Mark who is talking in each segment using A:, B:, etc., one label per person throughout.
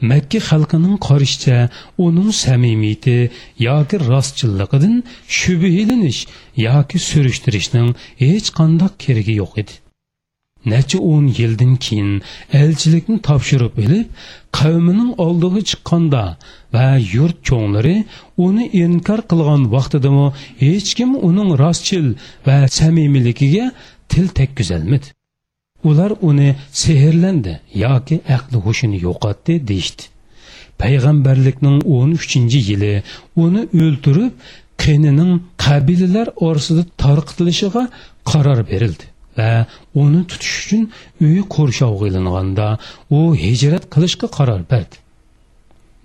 A: makka xalqining qarashicha uning samimiyati yoki rostchilligidan shubhalanish yoki surishtirishning hech qanday keragi yo'q edi. Necha o'n yildan keyin elchilikni topshirib ilib qavmining oldiga chiqqanda юрт yurt cho'nglari uni inkor qilgan vaqtidami hech kim uning rostchil va samimiyligiga til tekkizolmadi. Ular uni sehrlandi yoki aqli hushini yo'qotdi deyishdi. Payg'ambarlikning o'n uchinchi yili uni o'ltirib qinining qabilalar orasida tarqitilishiga qaror berildi va uni tutish uchun uyi qo'rshovga ilinganda u hijrat qilishga qaror berdi.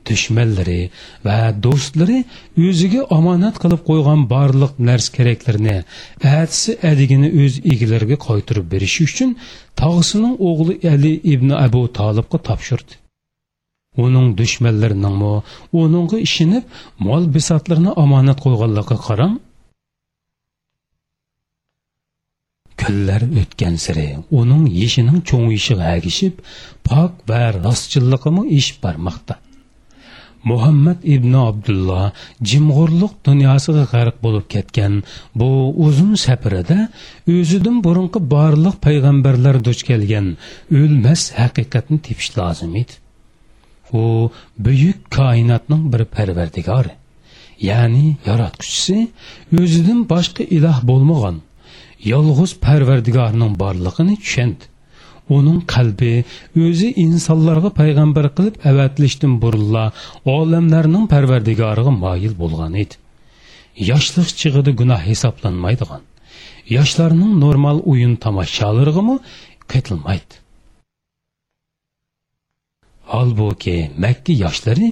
A: Dushmanlari va do'stlari o'ziga omonat qilib qo'ygan barliq narsa keraklarni atsi adigini o'z egalariga qaytirib berish uchun tog'isining o'g'li ali ibn abu tolibga topshirdi. Uning dushmanlarininmi uningga ishinib mol bisotlarni omonat qo'yganligiga qarang kunlar o'tgan siri uning yeshining cho'ng'ishiga agishib pok va rostchilligimi eshib bormoqda. Muhammad ibn abdulloh jimg'urliq dunyosiga g'arq bo'lib ketgan bu uzun safarida o'zidan burunqi barliq payg'ambarlar duch kelgan o'lmas haqiqatni tepish lozim edi. U buyuk koinotning bir parvardigori ya'ni yaratquchisi o'zidan boshqa iloh bo'lmagan yolg'iz parvardigorning borlig'ini tushundi. Uning qalbi o'zi insonlarga payg'ambar qilib avatlishdan burunla olamlarning parvardigoriga moyil bo'lgan edi. Yoshlik chig'ida gunoh hisoblanmaydigan. Yoshlarning normal o'yin tomoshalariga ketilmaydi holbuki makka yoshlari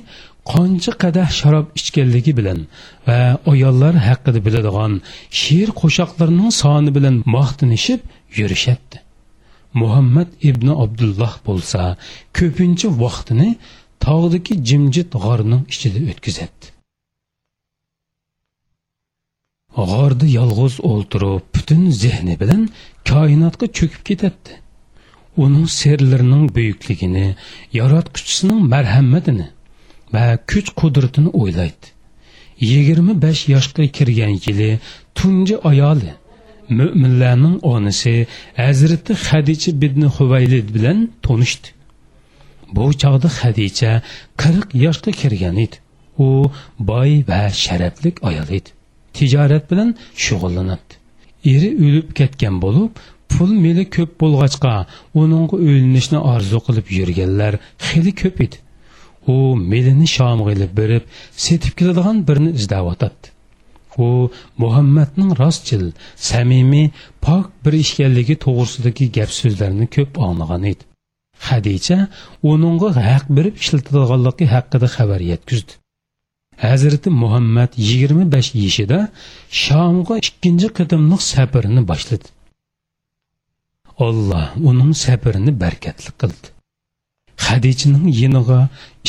A: qancha qadah sharob ichganligi bilan va ayollar haqida biladigan she'r qo'shoqlarining soni bilan maqtanishib yurishadi muhammad ibn abdulloh bo'lsa ko'pincha vaqtini tog'dagi jimjit g'orning ichida o'tkazadi. G'orda yolg'iz o'ltirib butun zehni bilan koinotga cho'kib ketadi. Uning serlarining buyukligini yaratquchisining marhamatini va kuch qudratini o'ylaydi. Yigirma besh yoshga kirgan yili tunji ayoli mo'minlarning onasi hazrati hadicha bidni huvaylid bilan tanishdi. Bu chog'da hadicha qirq yoshga kirgan edi. U boy va sharafli ayol edi. Tijorat bilan shug'ullanadi eri o'lib ketgan bo'lib pul meli ko'p bo'lg'achqa uningga o'linishni orzu qilib yurganlar xili ko'p edi. U melini shomga ilib berib setib keladigan birini izlayotadi u muhammadning rostchil samimiy pok bir ishkanligi to'g'risidagi gap so'zlarni ko'p anglagan edi. Hadicha uningga haq berib ishlatilganligi haqida xabar yetkazdi. Hazrati muhammad yigirma besh yishida shomga ikkinchi qadimliq safarini boshladi. Olloh uning safarini barkatli qildi. Hadichaning yiniga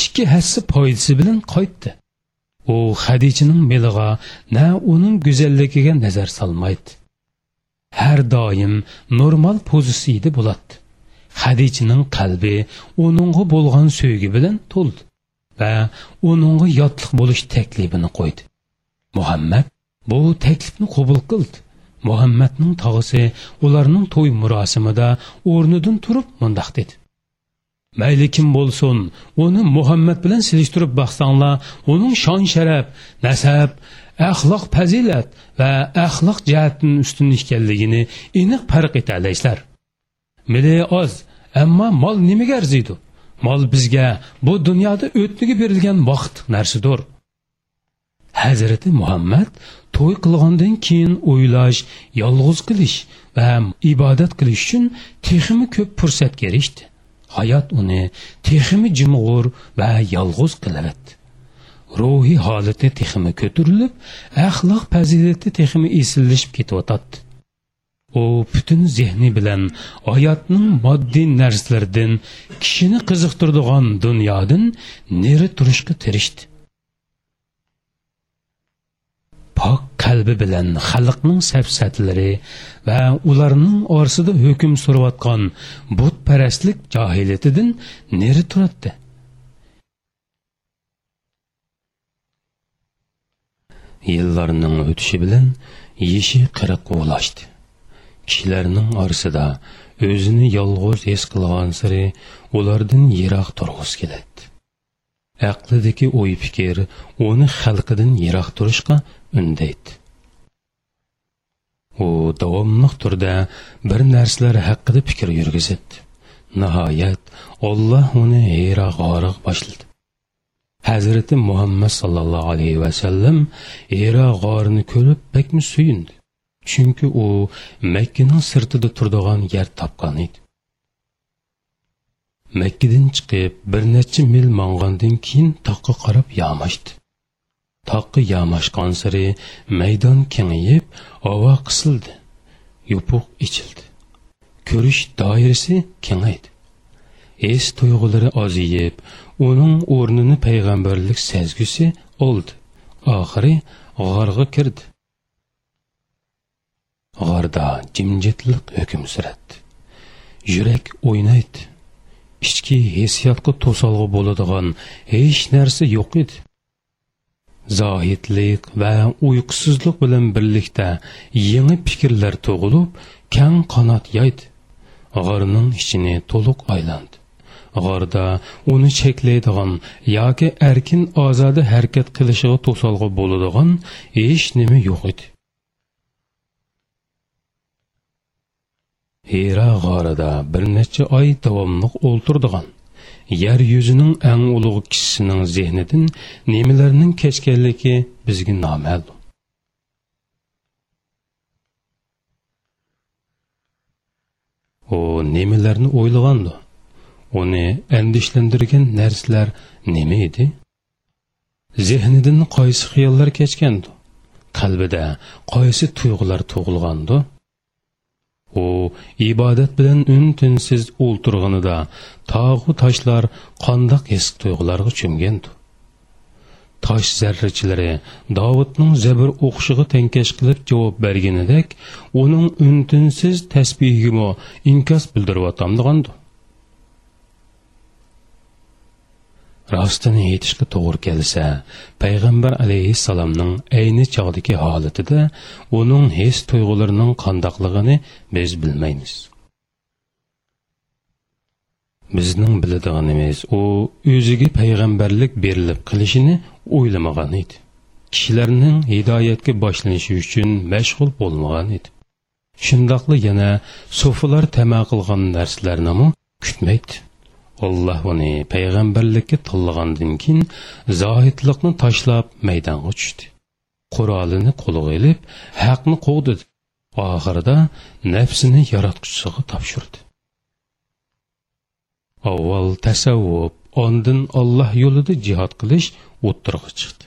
A: ikki hassa foydasi bilan qaytdi. U hadichaning meliga na uning go'zalligiga nazar solmaydi. Har doim normal pozitsiyada bo'ladi. Hadichaning qalbi uningga bo'lgan sevgi bilan to'ldi va uningga yotliq bo'lish taklifini qo'ydi. Muhammad bu taklifni qabul qildi. Muhammadning tog'isi ularning to'y murosimida o'rnidan turib mundoq dedi. Mayli kim bo'lsin uni muhammad bilan silishtirib baqsanglar uning shon sharaf nasab axloq fazilat va axloq jihatdan ustun ekanligini aniq farq etalaysizlar mili oz ammo mol nimaga arziydi? Mol bizga bu dunyoda o'tniga berilgan vaqt narsadir hazrati muhammad to'y qilgandan keyin o'ylash yolg'iz qilish va ibodat qilish uchun texmi ko'p fursatga erishdi hayot uni texmi jimg'ur va yolg'iz qilaverdi ruhiy holati texmi ko'tarilib axloq fazilati texmi esillashib ketyotadi u butun zehni bilan hayotning moddiy narsalardan kishini qiziqtiradigan dunyodan neri turishga tirishdi. Pok qalbi bilan xalqning safsatlari va ularning orasida hukm surayotgan butparastlik johilatidan neri turadi yillarning o'tishi bilan yishi qirq ulashdi kishilarning orasida o'zini yolg'iz his qilgan siri ulardan yiroq turg'isi keladi. Aqlidagi o'y fikr uni xalqidan yiroq turishga undaydi. U davomli turda bir narsalar haqida fikr yurgizadi nihoyat olloh uni hero g'oriq boshladi. Hazrati muhammad sallallohu alayhi vasallam hero g'orini ko'rib bakmi suyundi chunki u makkaning sirtida turadigan yer topgan edi. Makkadan chiqib bir necha mil mong'andan keyin toqqa qarab yomashdi toqqa yamashgan siri maydon kengayib ovo qisildi. Yopiq ichildi. Ko'rish doirasi kengaydi. Es tuyg'ulari oziyib uning o'rnini payg'ambarlik sezgusi oldi. Oxiri g'orga kirdi. G'orda jimjitlik hukm suradi yurak o'ynaydi. Ichki hissiyotga to'solg'i bo'ladigan hech narsa yo'q edi. Zohidlik va uyqusizlik bilan birlikda yangi fikrlar tug'ilib kang qanot yoydi g'orning ichini to'liq aylandi g'orda uni cheklaydigan yoki erkin ozoda harakat qilishiga to'solg'i bo'ladigan hech nima yo'q edi. Hira g'orida bir necha oy davomli o'ltirdigan. Yer yuzining eng ulug' kishisining zehnidan nimalarning keşkelliki bizgi namel. O nimalarni o'ylagandi uni andishlantirgan narsalar nima edi? Zehnidan qaysi xiyollar kechgandi qalbida qaysi tuyg'ular tug'ilgandi u ibodat bilan un tinsiz o'ltirganida tog'u toshlar qandoq his tuyg'ularga cho'mgandi tosh zarrachilari dovudning zabr o'qishiga tankash qilib javob berganidek uning un tinsiz tasbihigimi inkos bildiryotgandigandi rostini aytishga to'g'ri kelsa payg'ambar alayhissalomning ayni chog'dagi holatida uning his tuyg'ularining qandoqligini biz bilmaymiz. Bizning biladiganimiz u o'ziga payg'ambarlik berilib qilishini o'ylamagan edi. Kishilarning hidoyatga boshlanishi uchun mashg'ul bo'lmagan edi. Shundoqli yana sufilar tama qilgan narsalarni kutmaydi. Alloh uni payg'ambarlikka tanlagandan keyin zohidlikni tashlab maydonga tushdi qurolini qo'liga ilib haqni quvdi oxirida nafsini yaratquchisiga topshirdi. Avval tasavvuf ondin olloh yo'lida jihod qilish o'ttirg'a chiqdi.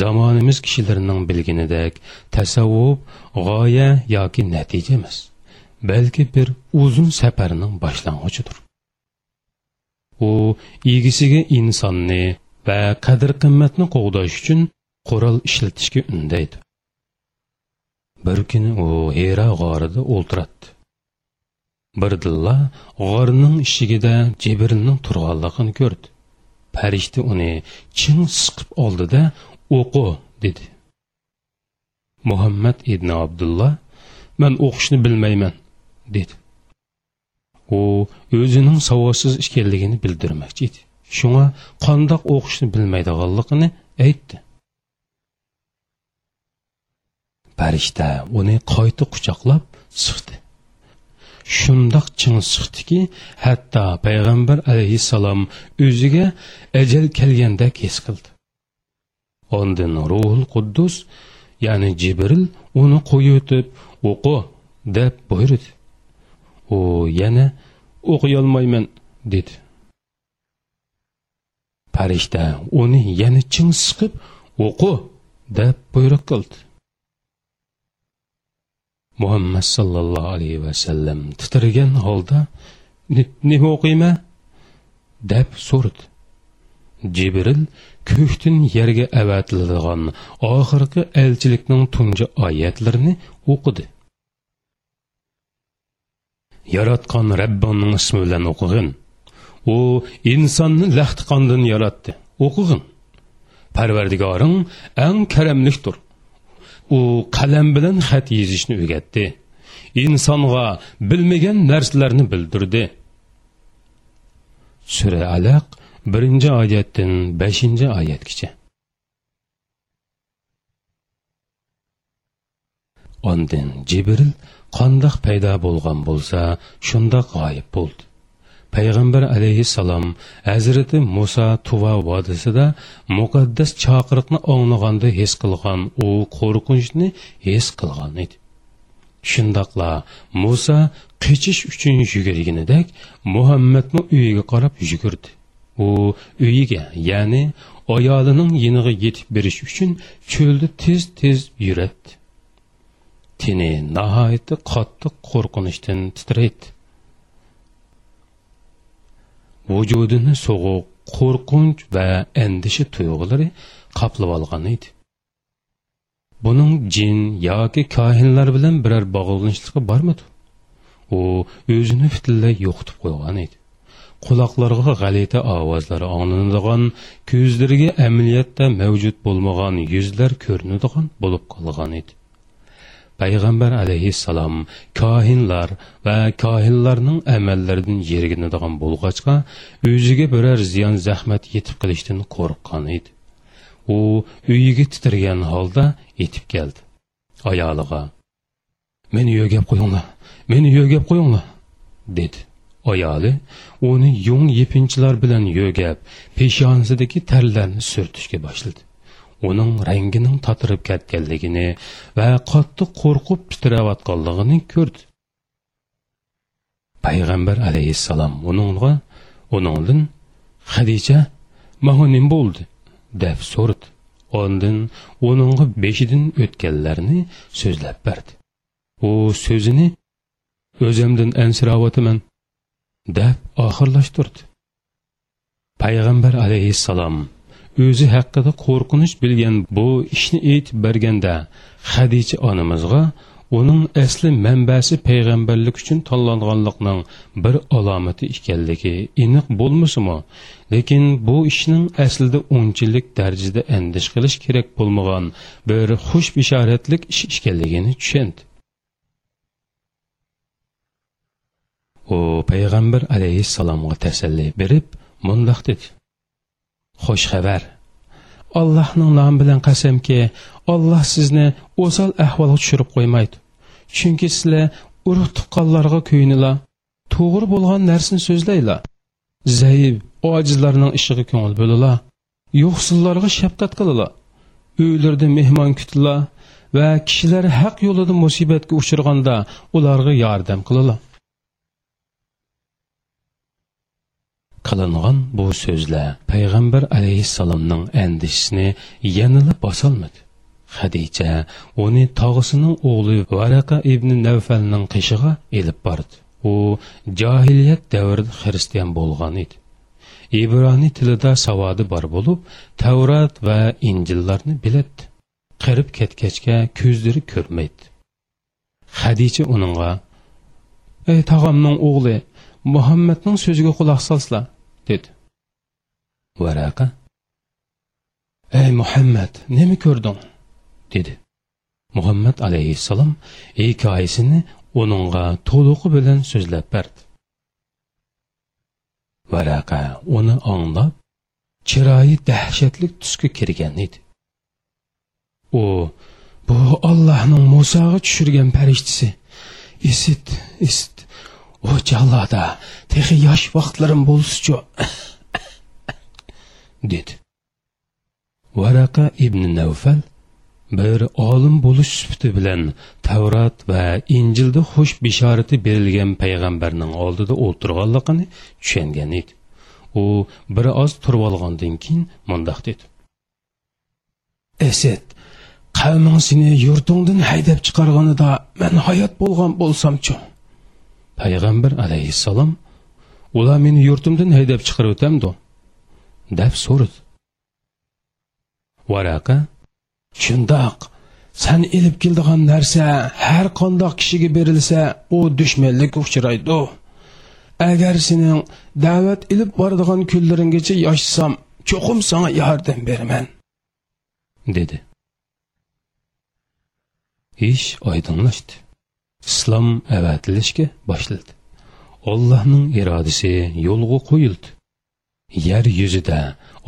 A: Zamonimiz kishilarining bilginidek tasavvuf g'oya yoki natija emas balki bir uzun safarning boshlang'ichidir. U egisiga insonni va qadr qimmatni qo'g'dash uchun qurol ishlatishga undaydi. Bir kuni u hera g'orida o'ltiradi birdilla g'orning ishigida jibrilning turganligini ko'rdi. Farishta uni ching siqib oldida o'qi dedi. Muhammad ibn abdulloh man o'qishni bilmayman dedi. U o'zining savodsiz ekanligini bildirmoqchi edi. Shunga qandoq o'qishni bilmaydiganligini aytdi. Farishta uni qayta quchoqlab siqdi shundoq ching siqdiki hatto payg'ambar alayhissalom o'ziga ajal kelgandek his qildi. Ondin ruhul quddus ya'ni jibril uni qo'yib o'qi deb buyurdi. U yana o'qiyolmayman dedi. Farishta uni yana chin siqib o'qi deb buyruq qildi. Muhammad sallallohu alayhi vasallam titragan holda nima o'qiyman? deb so'radi. Jibril ko'kdan yerga avatiladigan oxirgi elchilikning tunji oyatlarini o'qidi. Yaratgan rabbonning ismi bilan o'qig'in. U insonni laxti qondan yaratdi. O'qig'in. Parvardigoring eng karamlikdir. U qalam bilan xat yozishni o'rgatdi. Insonga bilmagan narsalarni bildirdi. Sura alaq birinchi oyatdan beshinchi oyatgacha. Ondan jibril qandoq paydo bo'lgan bo'lsa shundoq g'oyib bo'ldi. Payg'ambar alayhissalom hazrati muso tuva vodisida muqaddas chaqiriqni anglaganda his qilgan u qo'rqinchni his qilgan edi. Shundoqla muso qichish uchun yugurganidek muhammadni uyiga qarab yugurdi. U uyiga ya'ni ayolining yiniga yetib berish uchun cho'lda tez tez yuratdi tini nihoyatda qattiq qo'rqinchdan titraydi. Vujudini so'g'uq qo'rqinch va andisha tuyg'ulari qoplab olgan edi. Buning jin yoki kohinlar bilan biror bog'lanishligi bormidi u o'zini butunlay yo'qitib qo'ygan edi. Quloqlarga g'alita ovozlar anglanadigan ko'zlariga amaliyotda mavjud bo'lmagan yuzlar ko'rinadigan bo'lib qolgan edi. Payg'ambar alayhissalom kohinlar va kohinlarning amallaridan yerginadigan bo'lg'achqa o'ziga biror ziyon zahmat yetib qilishdan qo'rqqan edi. U uyiga titirgan holda yetib keldi. Ayoliga meni yo'gab qo'yinglar meni yo'gab qo'yinglar dedi. Ayoli uni yung yepinchilar bilan yo'gab peshonasidagi tarlarni surtishga boshladi. Uning rangining tatirib ketganligini va qattiq qo'rqib titrayotganligini ko'rdi. Payg'ambar alayhissalom uningga uningdan hadicha manga nim bo'ldi deb so'radi. Ondan uningga beshidan o'tganlarni so'zlab berdi. U so'zini o'zimdan ansirayotiman deb oxirlashtirdi. Payg'ambar alayhissalom o'zi haqida qo'rqinish bilgan bu ishni aytib berganda hadicha onamizga uning asli manbasi payg'ambarlik uchun tanlanganlikning bir alomati ekanligi aniq bo'lmasimi lekin bu ishning aslida unchalik darajada andish qilish kerak bo'lmagan bir xush bishoratlik ish ekanligini tushundi. U payg'ambar alayhissalomga tasalli berib mundoq dedi. Xush xabar allohning nomi bilan qasamki olloh sizni o'sal ahvolga tushirib qo'ymaydi. Chunki sizlar urug' tuqqanlarga kuyinila to'g'ri bo'lgan narsani so'zlayla zaif ojizlarning ishiga ko'ngil bo'lila yo'qsillarga shafqat qilila uylarda mehmon kutila va kishilar haq yo'lida musibatga uchirganda ularga yordam qilila qilingan bu so'zlar payg'ambar alayhissalomning andishisini yanada bosolmadi. Hadicha uni tog'isining o'g'li varaqa ibn navfalning qishig'a ilib bordi. U johiliyat davrida xristian bo'lgan edi. Ibroniy tilida savodi bor bo'lib tavrat va injillarni biladi qirib ketgachga ko'zlari ko'rmaydi. Hadicha uningga ey tog'amning o'g'li muhammadning so'ziga quloq solsizlar dedi. Varaqa. Ey muhammad nima ko'rding? dedi. Muhammad alayhissalom hikoyasini uningga to'liqi bilan so'zlab berdi. Varaqa uni anglab chiroyi dahshatli tusga kirgan edi. U bu ollohning musoga tushirgan farishtasi isit isit o jalloda texi yosh vaqtlarim bo'lsichu dedi. Varaqa ibn navfal bir olim bo'lish sifati bilan tavrat va injilda xush bishorati berilgan payg'ambarning oldida o'tirganligini tushungan edi. U bir oz turib olgandan keyin mundoq dedi. Esed qavming seni yurtingdan haydab chiqarganida man hayot bo'lgan bo'lsamchu. Payg'ambar alayhissalom ular meni yurtimdan haydab chiqarib o'tamdi deb so'radi. Varaqa shundoq san ilib keldigan narsa har qandoq kishiga berilsa u dushmanlikka uchraydi. Agar sening da'vat ilib boradigan kunlaringgacha yoshsam cho'qim sanga yordam beraman dedi. Ish oydinlashdi. Islom avatilishga boshladi ollohning irodasi yo'lga qo'yildi. Yer yuzida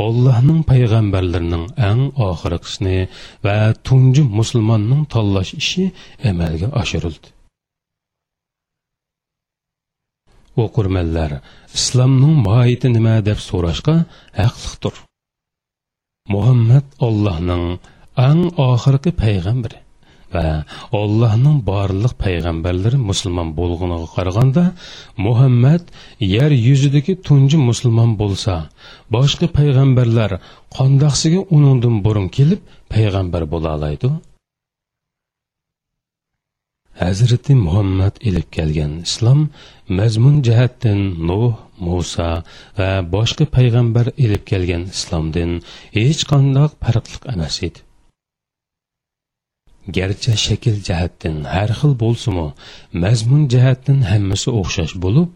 A: ollohning payg'ambarlarining eng oxirgisini va tunji musulmonning tanlash ishi amalga oshirildi. O'qirmanlar islomning mohiyati nima deb so'rashga haqliqdir muhammad ollohning eng oxirgi payg'ambari. Va Allohning barliq payg'ambarlari musulmon bo'lganiga qaraganda Muhammad yer yuzidagi tunji musulmon bo'lsa, boshqa payg'ambarlar qandoqsiga uningdan burun kelib payg'ambar bo'la oladi? Hazrati Muhammad ilib kelgan islom mazmun jihatdan Nuh, Musa va boshqa payg'ambar ilib kelgan islomdan hech qanday farqliq emas edi. Garchi shakl jihatdan har xil bo'lsimi mazmun jihatdan hammasi o'xshash bo'lib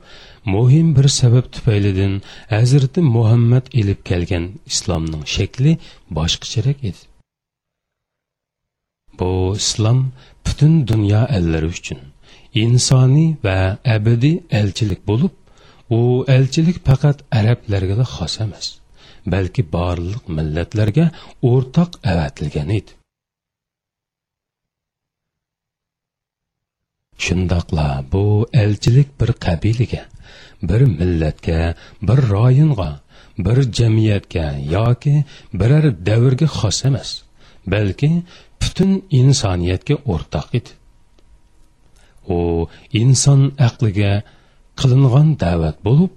A: muhim bir sabab tufaylidan hazrati muhammad ilib kelgan islomning shakli boshqacharak edi. Bu islom butun dunyo ellari uchun insoniy va abadiy elchilik bo'lib u elchilik faqat arablarga xos emas balki barliq millatlarga o'rtoq avatilgan edi. Shundoqla bu elchilik bir qabilaga bir millatga bir rayonga bir jamiyatga yoki biror davrga xos emas balki butun insoniyatga o'rtoq edi. U inson aqliga qilingan da'vat bo'lib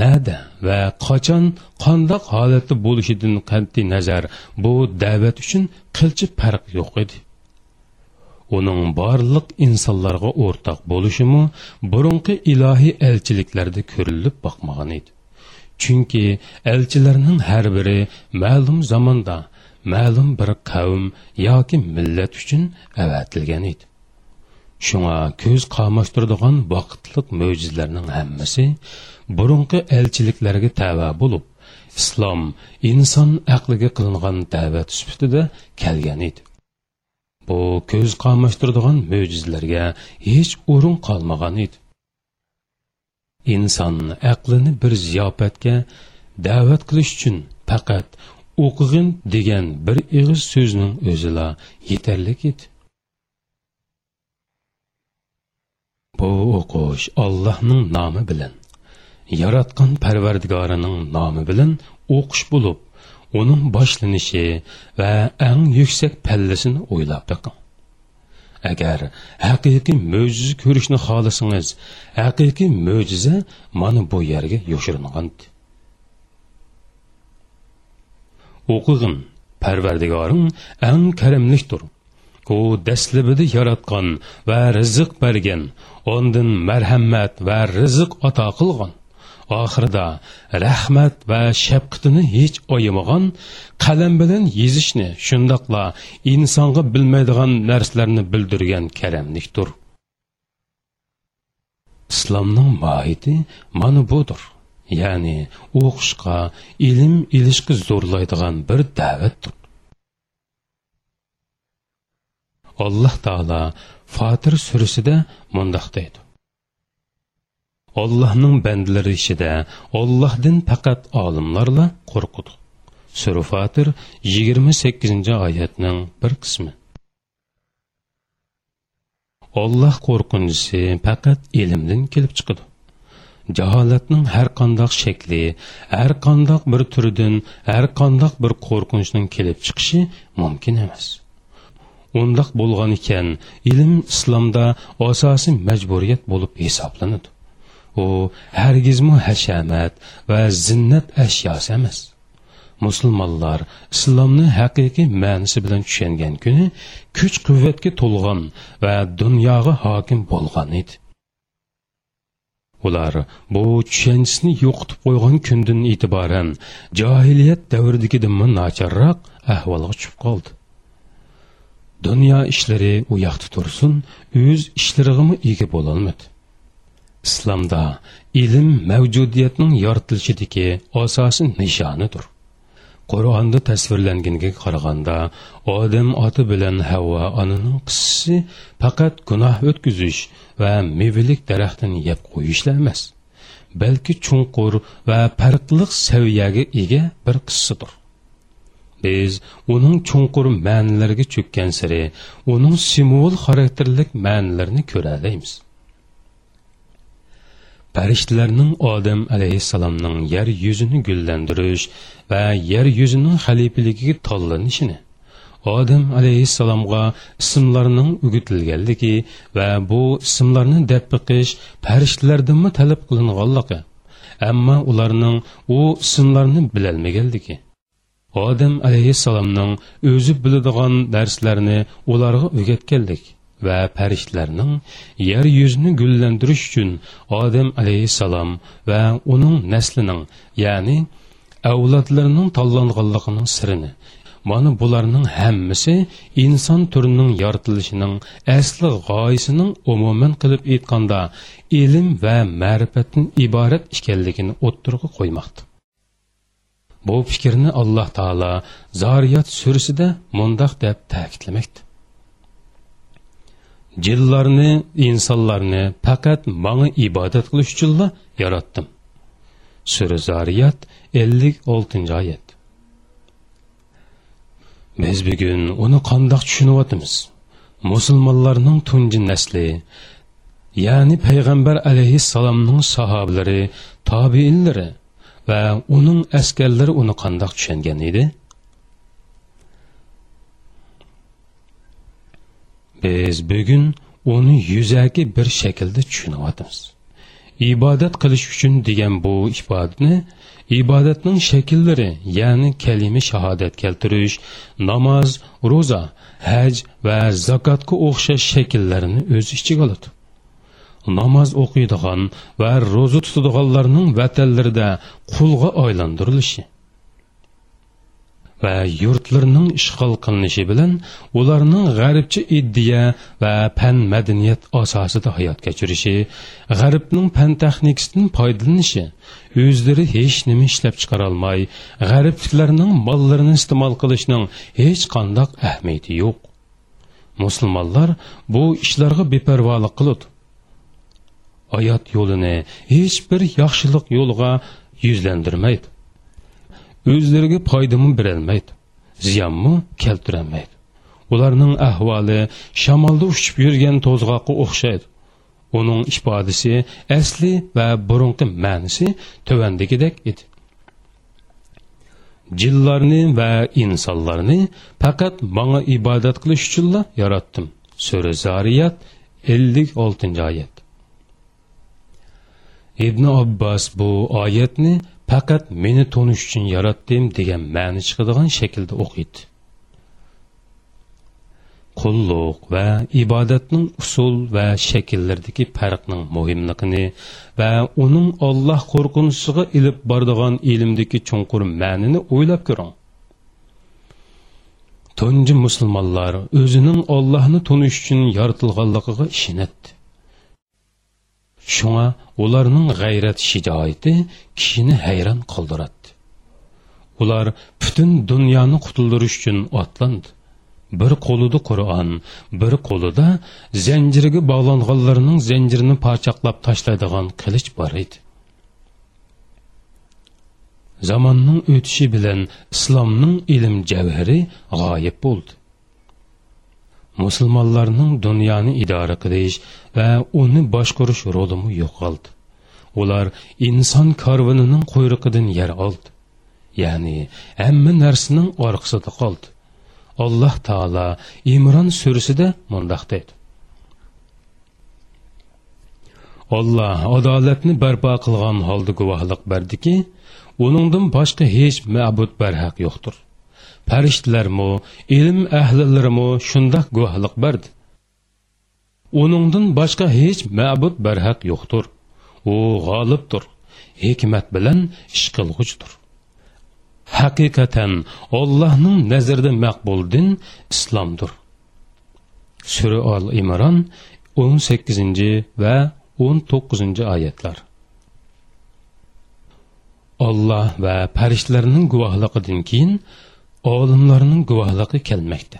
A: nada va qachon qandoq holatda bo'lishidan qat'iy nazar bu da'vat uchun qilchi farq yo'q edi. Uning barliq insonlarga o'rtoq bo'lishimi burunqi ilohiy elchiliklarda ko'rilib boqmagan edi. Chunki elchilarning har biri ma'lum zamonda ma'lum bir qavm yoki millat uchun avatilgan edi. Shunga ko'z qamashtiradigan vaqtliq mo'jizlarning hammasi burunqi elchiliklarga tava bo'lib islom inson aqliga qilingan da'vat sifatida kelgan edi. Bu ko'z qamashtiradigan mo'jizlarga hech o'rin qolmagan edi. Inson aqlini bir ziyofatga da'vat qilish uchun faqat o'qig'in degan bir ig'iz so'zning o'zila yetarlik edi. Bu o'qish ollohning nomi bilan yaratgan parvardigorining nomi bilan o'qish bo'lib uning boshlanishi va eng yuksak pallasini o'ylab beqing agar haqiqiy mo'jiza ko'rishni xohlasangiz haqiqiy mo'jiza mana bu yerga yoshiringan o'qig'in parvardigoring eng karimlikdir u dastlabida yaratgan va rizq bergan ondan marhamat va rizq ato qilgan oxirida rahmat va shafqatini hech oyamagan qalam bilan yezishni shundoqla insonga bilmaydigan narsalarni bildirgan karamlikdir islomning mohiyati mana budir ya'ni o'qishga ilm ilishga zo'rlaydigan bir da'vatdir. Alloh taolo fotir surasida mundoq deydi. Allah'ның bəndləri işidə Allah'dan fakat alimlarla qorxudu. Sura Fatir 28-ci ayətinin bir kısmı. Allah korkuncusu fakat ilimden kelib çıkıdı. Jaholatning har qandoq shakli, har qandoq bir turidan, har qandoq bir qo'rqinchning kelib chiqishi mumkin emas. Undaq bo'lgan ekan, ilm islomda asosiy majburiyat bo'lib hisoblanadi. U hargizmu hashamat va zinnat ashyosi emas. Musulmonlar islomni haqiqiy ma'nisi bilan tushungan kuni kuch quvvatga to'lgan va dunyoga hokim bo'lgan edi. Ular bu tushanchisini yo'qotib qo'ygan kundan e'tiboran johiliyat davridagidanmi nacharroq ahvolga tushib qoldi. Dunyo ishlari u yoqda tursin o'z ishlariga ega bo'lolmadi. Islomda ilm mavjudiyatning yoritilishidagi asosiy nishonidir. Qur'onda tasvirlanganiga qaraganda odam oti bilan havvo onaning qissasi faqat gunoh o'tkazish va mevilik daraxtini yeb qo'yishla emas balki chunqur va farqli saviyaga ega bir qissadir biz uning chunqur ma'nilariga cho'kkan sari uning simvol xarakterlik ma'nilarini ko'ralaymiz farishtalarning odam ер yer yuzini gullantirish ер yer yuzining xalifaligiga tanlanishini odam alayhissalomga ismlarning ugutilganligi va bu ismlarni deb biqish farishtalardanmi talab qilinganligi ammo ularning u ismlarni bilolmaganligi odam alayhissalomning o'zi biladigan darslarni ularga o'rgatganlik va farishtalarning yer yuzini gullantirish uchun odam alayhissalom va uning naslining ya'ni avlodlarining tanlanganligining sirini. Mana bularning hammasi inson turining yoritilishining asli g'oyasining umuman qilib aytganda ilm va ma'rifatdan iborat ekanligini o'ttirg'i qo'ymoqda. Bu fikrni alloh taolo zoriyat surasida mundoq deb ta'kidlamoqda. Jinlarni insonlarni faqat manga ibodat qilish uchunla yaratdim. Sura zariyat ellik oltinchi oyat. Biz bugun uni qandoq tushunyapmiz musulmonlarning tunji nasli ya'ni payg'ambar alayhissalomning sahobalari tobiinlari va uning askarlari uni qandoq tushungan edi biz bugun uni yuzaki bir shaklda tushunyapmiz ibodat qilish uchun degan bu ibodatni ibodatning shakllari ya'ni kalima shahodat keltirish namoz ro'za haj va zakotga o'xshash shakllarini o'z ichiga oladi. Namoz o'qiydigan va ro'za tutadiganlarning vatanlarida qulga aylantirilishi va yurtlarning ishg'ol qilinishi bilan ularning g'arbcha iddiya va fan madaniyat asosida hayot kechirishi g'arbning fan texnikasidan foydalanishi o'zlari hech nima ishlab chiqarolmay g'arbliklarning mollarini iste'mol qilishning hech qandoq ahamiyati yo'q. Musulmonlar bu ishlarga beparvolik qiladi hayot yo'lini hech bir yaxshilik yo'lga yuzlantirmaydi o'zlariga foydami berolmaydi ziyonmi keltirolmaydi. Ularning ahvoli shamolda uchib yurgan to'zg'oqqa o'xshaydi. Uning ifodasi asli va burunqi ma'nisi tuvandagidek edi. Jinlarni va insonlarni faqat manga ibodat qilish uchunla yaratdim. Sura zariyat ellik oltinchi oyat. Ibn abbos bu oyatni faqat meni tonish uchun yaratdim degan ma'ni chiqadigan shaklda o'qiydi. Qulluq va ibodatning usul va shakllardagi farqning muhimligini va uning olloh qo'rqinishiga ilib boradigan ilmdagi chunqur ma'nini o'ylab ko'ring. Tunji musulmonlar o'zining ollohni tunish uchun yaratilganligiga ishonadi. Шуңа уларның гайрат шижайты кишини хайран qoldiradi. Улар butun dunyoni qutuldirish uchun атланды. Bir qo'lida Qur'on, bir qo'lida zanjiriga bog'langanlarning zanjirini parchaqlab tashlaydigan qilich bor edi. Zamonning o'tishi bilan islomning ilm javhari g'oyib bo'ldi. Musulmonlarning dunyoni idora qilish va uni boshqarish rolimi yo'qoldi. Ular inson karvinining quyruqidan yer oldi. Ya'ni hamma narsaning orqasida qoldi. Alloh taolo imron surasida mundoq deydi olloh adolatni barpo qilgan holda guvohlik berdiki uningdan boshqa hech ma'bud barhaq yo'qdir. pərişdilərmi, ilim əhlilərmi şundaq guvahlıq bərdi. Onundan başqa heç məbud bərhaq yoxdur. O qalibdir, hikmət bilən iş qılğıcdır. Həqiqətən Allahın nəzərdə məqbul din İslamdır. Sürə Al-İmran 18-ci və 19-cu ayətlər. Allah və pərişdilərinin guvahlığından keyin olimlarning guvohligi kelmoqda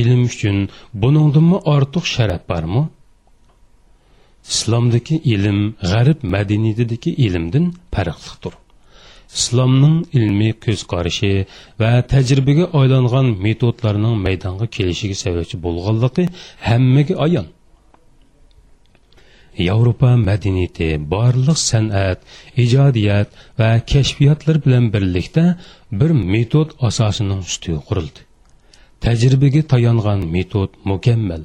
A: ilm uchun buningdimi ortiq sharaf bormi islomdagi ilm g'arb madaniyatidagi ilmdan farqlidir islomning ilmiy ko'z qarashi va tajribaga aylangan metodlarning maydonga kelishiga sababchi bo'lganligi hammaga ayon yevropa madaniyati barliq san'at ijodiyat va kashfiyotlar bilan birlikda bir metod asosining ustiga qurildi. Tajribaga tayangan metod mukammal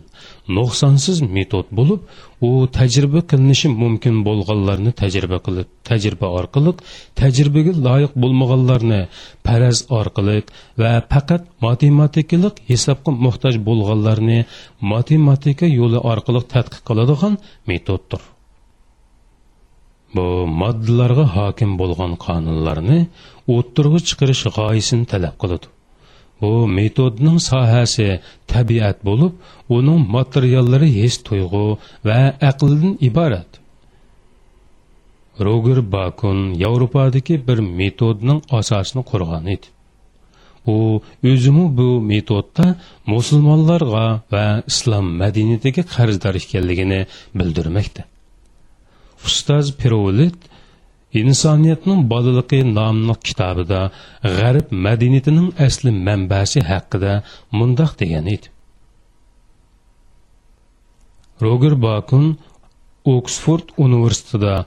A: nuqsonsiz metod bo'lib u tajriba qilinishi mumkin bo'lganlarni tajriba qilib tajriba orqali tajribaga loyiq bo'lmaganlarni paraz orqali va faqat matematikalik hisobga muhtoj bo'lganlarni matematika yo'li orqali tadqiq qiladigan metoddir. Bu moddalarga hokim bo'lgan qonunlarni o'ttirg'i chiqarish g'oyasini talab qiladi. Bu metodning sohasi tabiat bo'lib uning materiallari his tuyg'u va aqldan iborat. Roger bakun yevropadagi bir metodning asosini qurgan edi. U o'zimi bu metodda musulmonlarga va islom madaniyatiga qarzdor ekanligini bildirmoqda. Ustoz pirolit insoniyatning bolaligi nomli kitobida g'arb madaniyatining asli manbasi haqida mundoq degan edi. Roger bakun oksford universitetida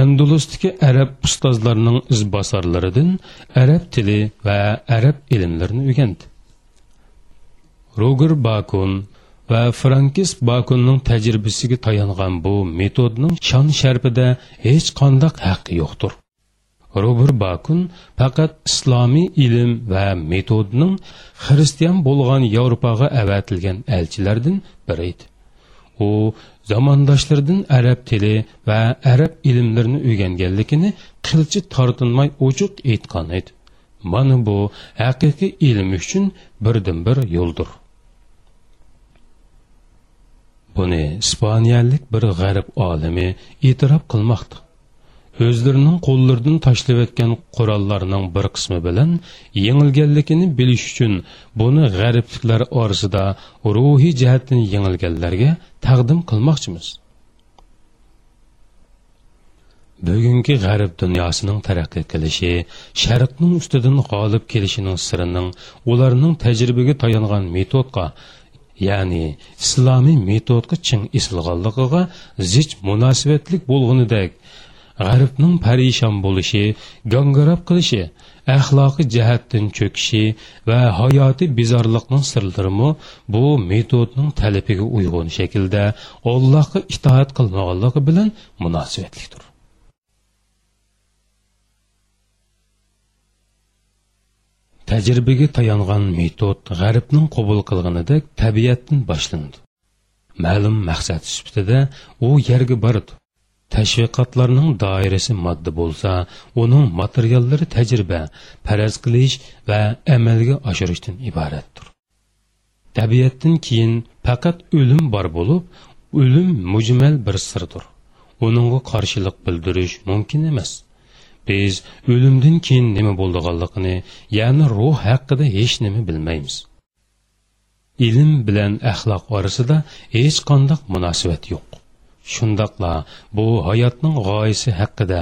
A: andalusdagi arab ustozlarining izbosarlaridan arab tili va arab ilmlarini o'rgandi. Roger bakun va frankis bakunning tajribasiga tayangan bu metodning shon sharpida hech qandaq haqqi yo'qdir. Robert bakun faqat islomiy ilm va metodning xristian bo'lgan yevropaga avatilgan elchilardan biri edi. U zamondoshlardan arab tili va arab ilmlarini o'rganganligini qilchi tortinmay ochiq aytgan edi. Mana bu haqiqiy ilm uchun birdan bir yo'ldir. Buni ispaniyalik bir g'arib olimi e'tirof qilmoqda. O'zlarining qo'llaridan tashlab o'tgan qurollarning bir qismi bilan yengilganligini bilish uchun buni g'aribliklar orasida ruhiy jihatdan yengilganlarga taqdim qilmoqchimiz. Bugungi g'arb dunyosining taraqqiy qilishi sharqning ustidan g'olib kelishining sirining ularning tajribaga tayangan metodga ya'ni islomiy metodga chin isilganligiga zich munosabatlik bo'lganidek g'arbning parishon bo'lishi gangirab qilishi axloqiy jihatdan cho'kishi va hayotiy bezorliqning sirlarimi bu metodning talabiga uyg'un shaklda allohga itoat qilmaganligi bilan munosabatlikdir. Tajribaga tayangan metod g'arbning qabul qilganidek tabiatdan boshlandi ma'lum maqsad sifatida u yerga барыды. tashviqotlarning doirasi modda bo'lsa uning materiallari tajriba faraz qilish va amalga oshirishdan iboratdir. Tabiatdan keyin faqat o'lim bor bo'lib o'lim mujmal bir sirdir. Uningga qarshilik bildirish mumkin emas. Biz o'limdan keyin nima bo'ldiganligini ya'ni ruh haqida hech nima bilmaymiz. Ilm bilan axloq orasida hech qanday munosabat yo'q. Shundoqla bu hayotning g'oyasi haqida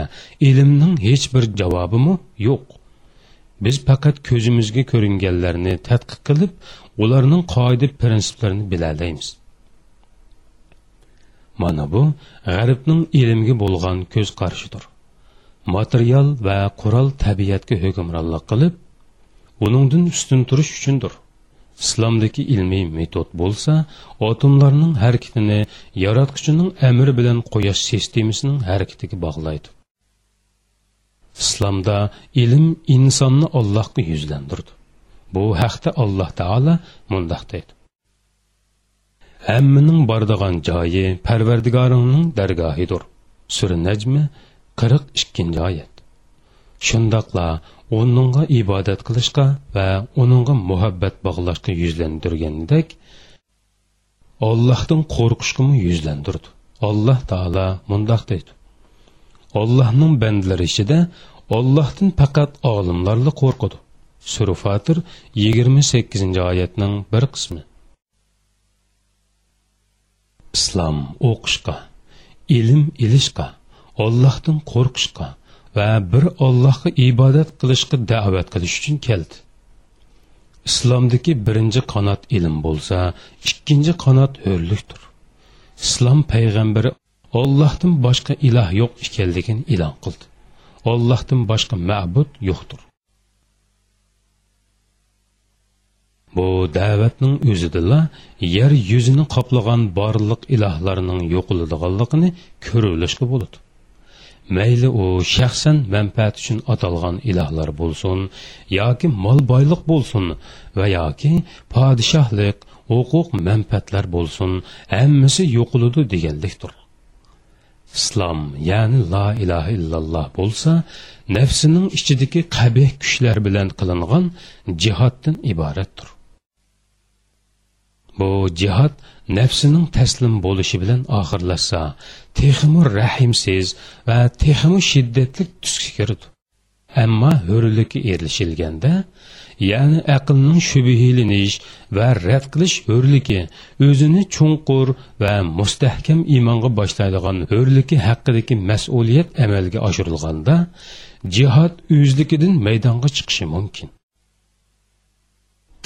A: ilmning hech bir javobimi yo'q. Biz faqat ko'zimizga ko'ringanlarni tadqiq qilib ularning qoida prinsiplarini bilalaymiz. Mana bu g'arbning ilmga bo'lgan ko'z qarashidir material va qurol tabiatga hukmronlik qilib uningdan ustun turish uchundir. Islomdagi ilmiy metod bo'lsa otomlarning harakatini yaratquchining amri bilan quyosh sistemasining harakatiga bog'laydi. Islomda ilm insonni allohga yuzlandirdi bu haqda alloh taolo mundoq deydi. Hammaning bordigan joyi parvardigoringning dargohidir. Sura najmi qirq ikkinchi oyat shundoqla uningga ibodat qilishga va uningga muhabbat bog'lashga yuzlandirgandek ollohdan qo'rqishgami yuzlandirdi alloh taolo mundoq deydi ollohning bandalari ichida Allohdan faqat olimlarla qo'rqadi. Sura Fatir 28-oyatning bir qismi. Islom o'qishga, ilm ilishga, Allohdan qo'rqishga va bir Allohga ibodat qilishga da'vat qilish uchun keldi. islomdagi birinchi qanot ilm bo'lsa ikkinchi qanot hurlikdir islom payg'ambari ollohdan boshqa iloh yo'q ekanligini e'lon qildi. Ollohdan boshqa ma'bud yo'qdir. Bu da'vatning o'zidala yer yuzini qoplagan barliq ilohlarning yo'qoladiganligini ko'rilishga bo'ladi. Mayli u shaxsan manfaat uchun atalgan ilohlar bo'lsin yoki mol boyliq bo'lsin va yoki podshohlik huquq manfaatlar bo'lsin hammasi yo'qiludi deganlikdir. Islom ya'ni la ilaha illalloh bo'lsa nafsining ichidagi qabih kuchlar bilan qilingan jihoddan iboratdir. Bu jihod nafsining taslim bo'lishi bilan oxirlashsa texmu rahimsiz va texmu shiddatli tusga kirdi. Ammo hurlikka erishilganda ya'ni aqlning shubihilinish va rad qilish hurligi o'zini chunqur va mustahkam iymonga boshlaydigan hurligi haqidagi mas'uliyat amalga oshirilganda jihod o'zlikidan maydonga chiqishi mumkin.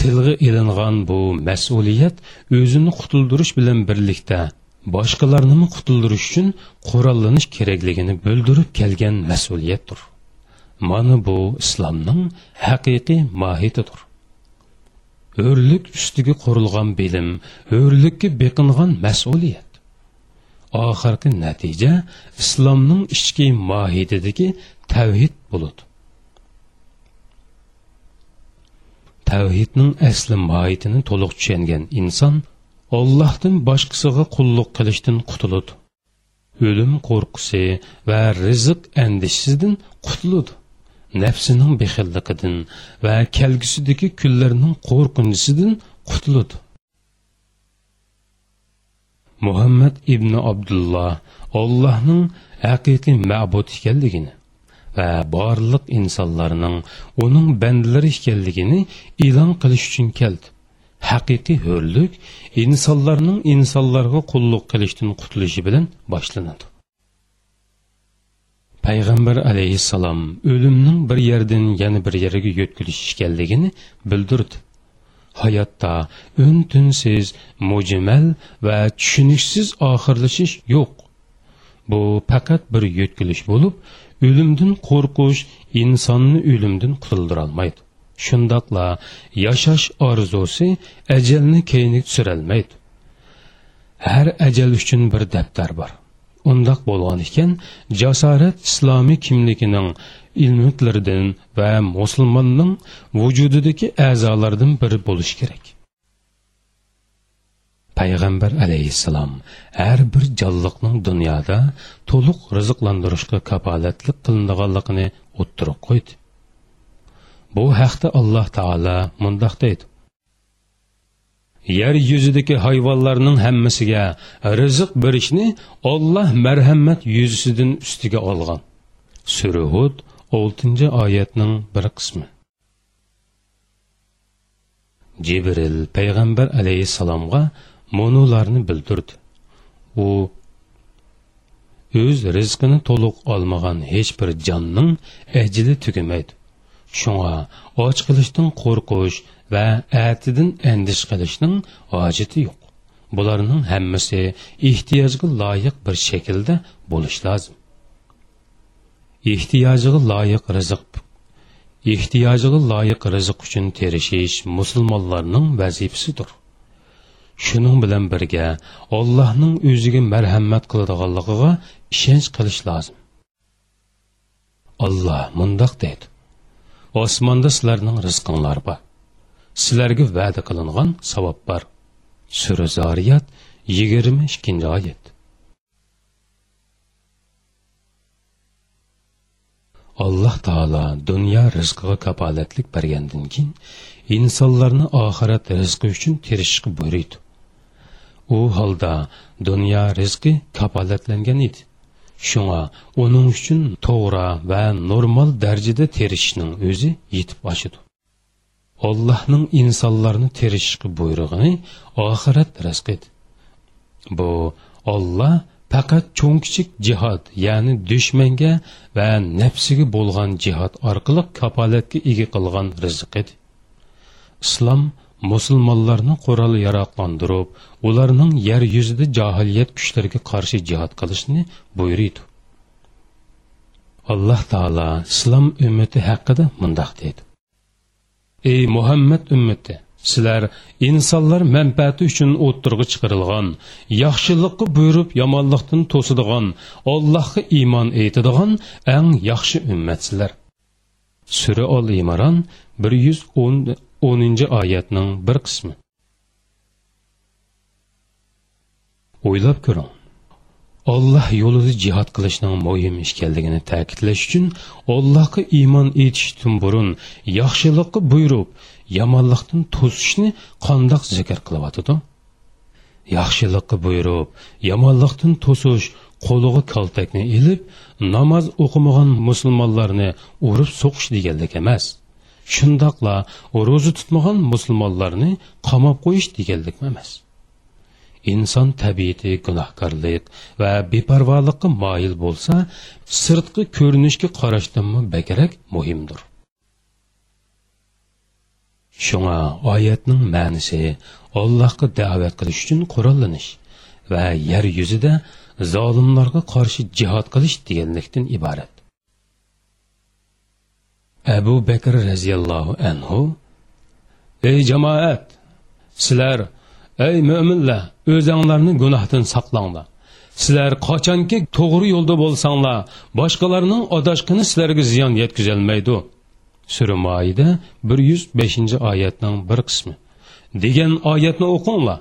A: Tilg'i ilingan bu mas'uliyat o'zini qutuldirish bilan birlikda boshqalarni qutuldirish uchun qurollanish kerakligini bildirib kelgan mas'uliyatdir. Mana bu islomning haqiqiy mohiyatidir. O'rlik ustiga qurilgan bilim o'rlikka beqingan mas'uliyat. Oxirgi natija islomning ichki mohiyatidagi tavhid bo'ladi. Tavhidning asli mohiyatini to'liq tushungan inson ollohdan boshqasiga qulluq qilishdan qutuladi o'lim qo'rqusi va rizq andishisidan qutuladi nafsining bexilliqidan va kelgusidagi kunlarning qo'rqinchisidan qutuladi muhammad ibn abdulloh ollohning haqiqiy ma'bud ekanligini va barliq insonlarning uning bandalari ekanligini e'lon qilish uchun keldi. Haqiqiy hurlik insonlarning insonlarga qulluq qilishdan qutulishi bilan boshlanadi. Payg'ambar alayhissalom o'limning bir yerdan yana bir yerga yo'tkilish ekanligini bildirdi. Hayotda un tunsiz mujmal va tushuniksiz oxirlashish yo'q. Bu faqat bir yo'tkilish bo'lib o'limdan qo'rqish insonni o'limdan qutuldirolmaydi. Shundoqla yashash orzusi ajalni keyinga tushirolmaydi har ajal uchun bir daftar bor. Undoq bo'lgan ekan jasorat islomiy kimligining ilmiklaridan va musulmonning vujudidagi a'zolardan biri bo'lishi kerak. Payg'ambar alayhissalom har bir jonliqning dunyoda to'liq rizqlantirishga kafolatlik qilinadiganligini o'ttirib qo'ydi. Bu haqda alloh taolo mundoq deydi. Yer yuzidagi hayvonlarning hammasiga rizq berishni olloh marhamat yuzisidan ustiga olgan. Surahud oltinchi oyatning bir qismi. Jibril payg'ambar alayhissalomga monularni bildirdi. U o'z rizqini to'liq olmagan hech bir jonning ajili tugamaydi. Shunga och qilishdan qo'rqish va atidin andish qilishning hojati yo'q. Bularning hammasi ehtiyojga loyiq bir shaklda bo'lishi lozim. Ehtiyojiga loyiq rizq ehtiyojiga loyiq rizq uchun terishish musulmonlarning vazifasidir. Shuning bilan birga ollohning o'ziga marhamat qiladiganligiga ishonch qilish lozim. Olloh mundoq deydi. Osmonda sizlarning rizqinglar bor. Sizlarga va'da qilingan savob bor. Sura zoriyat yigirma ikkinchi oyat. Alloh taolo dunyo rizqiga kapolatlik bergandan keyin insonlarni oxirat rizqi uchun tirishishga buyuriydi. U holda dunyo rizqi kapolatlangan edi. Shunga uning uchun to'g'ri va normal darajada terishishning o'zi yetib oshidi allohning insonlarni terishishga buyrug'ini oxirat rizqi bu olloh faqat cho'ng kichik jihod ya'ni dushmanga va nafsiga bo'lgan jihod orqali kapolatga ega qilgan rizq edi. Islom musulmonlarni qurol yaroqlantirib ularning yer yuzida johiliyat kuchlariga qarshi jihod qilishni buyuriydi. Alloh taolo islom ummati haqida mundoq deydi ey muhammad ummati sizlar insonlar manfaati uchun o'ttirg'i chiqarilgan yaxshilikqa buyurib yomonlikdan to'sadigan allohga iymon etadigan eng yaxshi ummatsizlar. Sura ol imron bir yuz o'n o'ninchi oyatning bir qismi. O'ylab ko'ring. Olloh yo'lida jihod qilishning muhim ish ekanligini ta'kidlash uchun Allohga iymon etishdan burun yaxshilikni buyurib yomonlikdan to'sishni qandoq zikr qilyotidi? Yaxshilikni buyurib yomonlikdan to'sish qo'liga kaltakni ilib namoz o'qimagan musulmonlarni urib so'qish deganlik emas. Shundoqla ro'za tutmagan musulmonlarni qamab qo'yish deganlik emas. Inson tabiati gunohkorlik va beparvolikqa moyil bo'lsa sirtqi ko'rinishga qarashdanmi bakrak muhimdir. Shunga oyatning ma'nisi allohga da'vat qilish uchun qurollanish va yer yuzida zolimlarga qarshi jihod qilish deganlikdan iborat. Abu bakr roziyallohu anhu ey jamoat sizlar ey mo'minlar o'zinglarni gunohdan saqlanglar. Sizlar qachonki to'g'ri yo'lda bo'lsanglar boshqalarning adashqini sizlarga ziyon yetkazolmaydi sura moida bir yuz beshinchi oyatning bir qismi. Degan oyatni o'qinglar.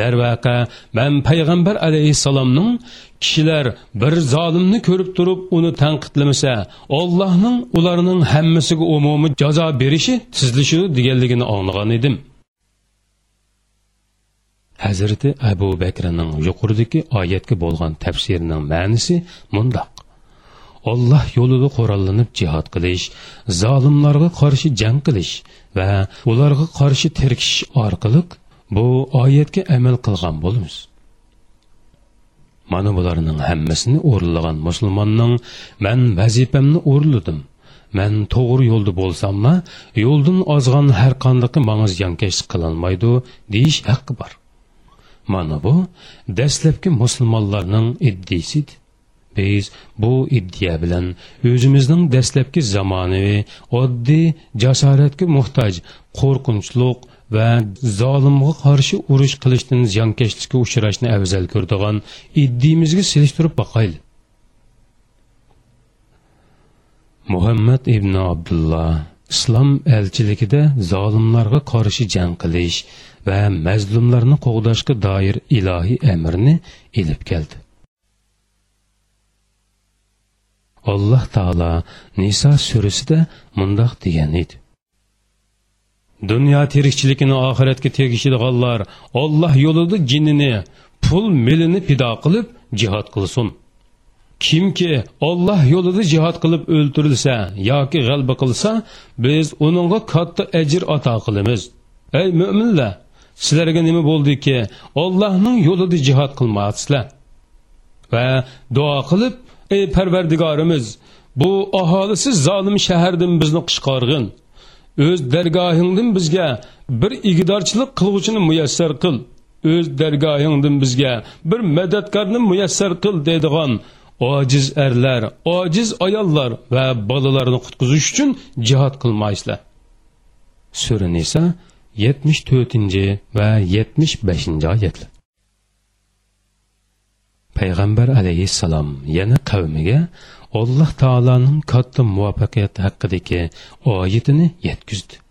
A: Darvaqa man payg'ambar alayhissalomning kishilar bir zolimni ko'rib turib uni tanqidlamasa ollohning ularning hammasiga umumiy jazo berishi sizlishi deganligini anglagan edim. Hazrati abu bakrning yuqoridagi oyatga bo'lgan tafsirining ma'nisi mundoq. Olloh yo'lida qurollanib jihod qilish zolimlarga qarshi jang qilish va ularga qarshi tirkishish orqali bu oyatga amal qilgan bo'lamiz. Mana bularning hammasini o'rinlagan musulmonning man vazifamni o'rinladim man to'g'ri yo'lda bo'lsamma yo'ldan ozgan har qanday manga ziyonkashlik qilolmaydi deyish haqqi bor. Mana bu dastlabki musulmonlarning iddisidir. Biz bu iddia bilan o'zimizning dastlabki zamonaviy oddiy jasoratga muhtoj qo'rqinchliq va zolimga qarshi urush qilishdan ziyonkashlikka uchrashni afzal ko'radigan iddimizga selishtirib boqayli muhammad ibn abdulloh islom elchiligida zolimlarga qarshi jang qilish va mazlumlarni qo'g'dashga doir ilohiy amrni ilib keldi alloh taolo niso surasida mundoq degan edi dunyo tirikchiligini oxiratga tegishadiganlar olloh yo'lida jinini pul milini pido qilib jihod qilsin. Kimki olloh yo'lida jihod qilib o'ltirilsa yoki g'alba qilsa biz uningga katta ajr ato qilamiz. Ey mo'minlar sizlarga nima bo'ldiki? Ollohning yo'lida jihod qilmayapsizlar va duo qilib ey parvardigorimiz bu aholisiz zolim shahardan bizni qishqorg'in o'z dargohingdan bizga bir igidorchilik qilg'uchini muyassar qil o'z dargohingdan bizga bir madadkorni muyassar qil deydigan ojiz erlar ojiz ayollar va bolalarni qutqizish uchun jihod qilmaysizlar. Sura nisa yetmish to'rtinchi va yetmish beshinchi oyatlar. Payg'ambar alayhissalom yana qavmiga alloh taoloning katta muvaffaqiyati haqidagi oyatini yetkazdi.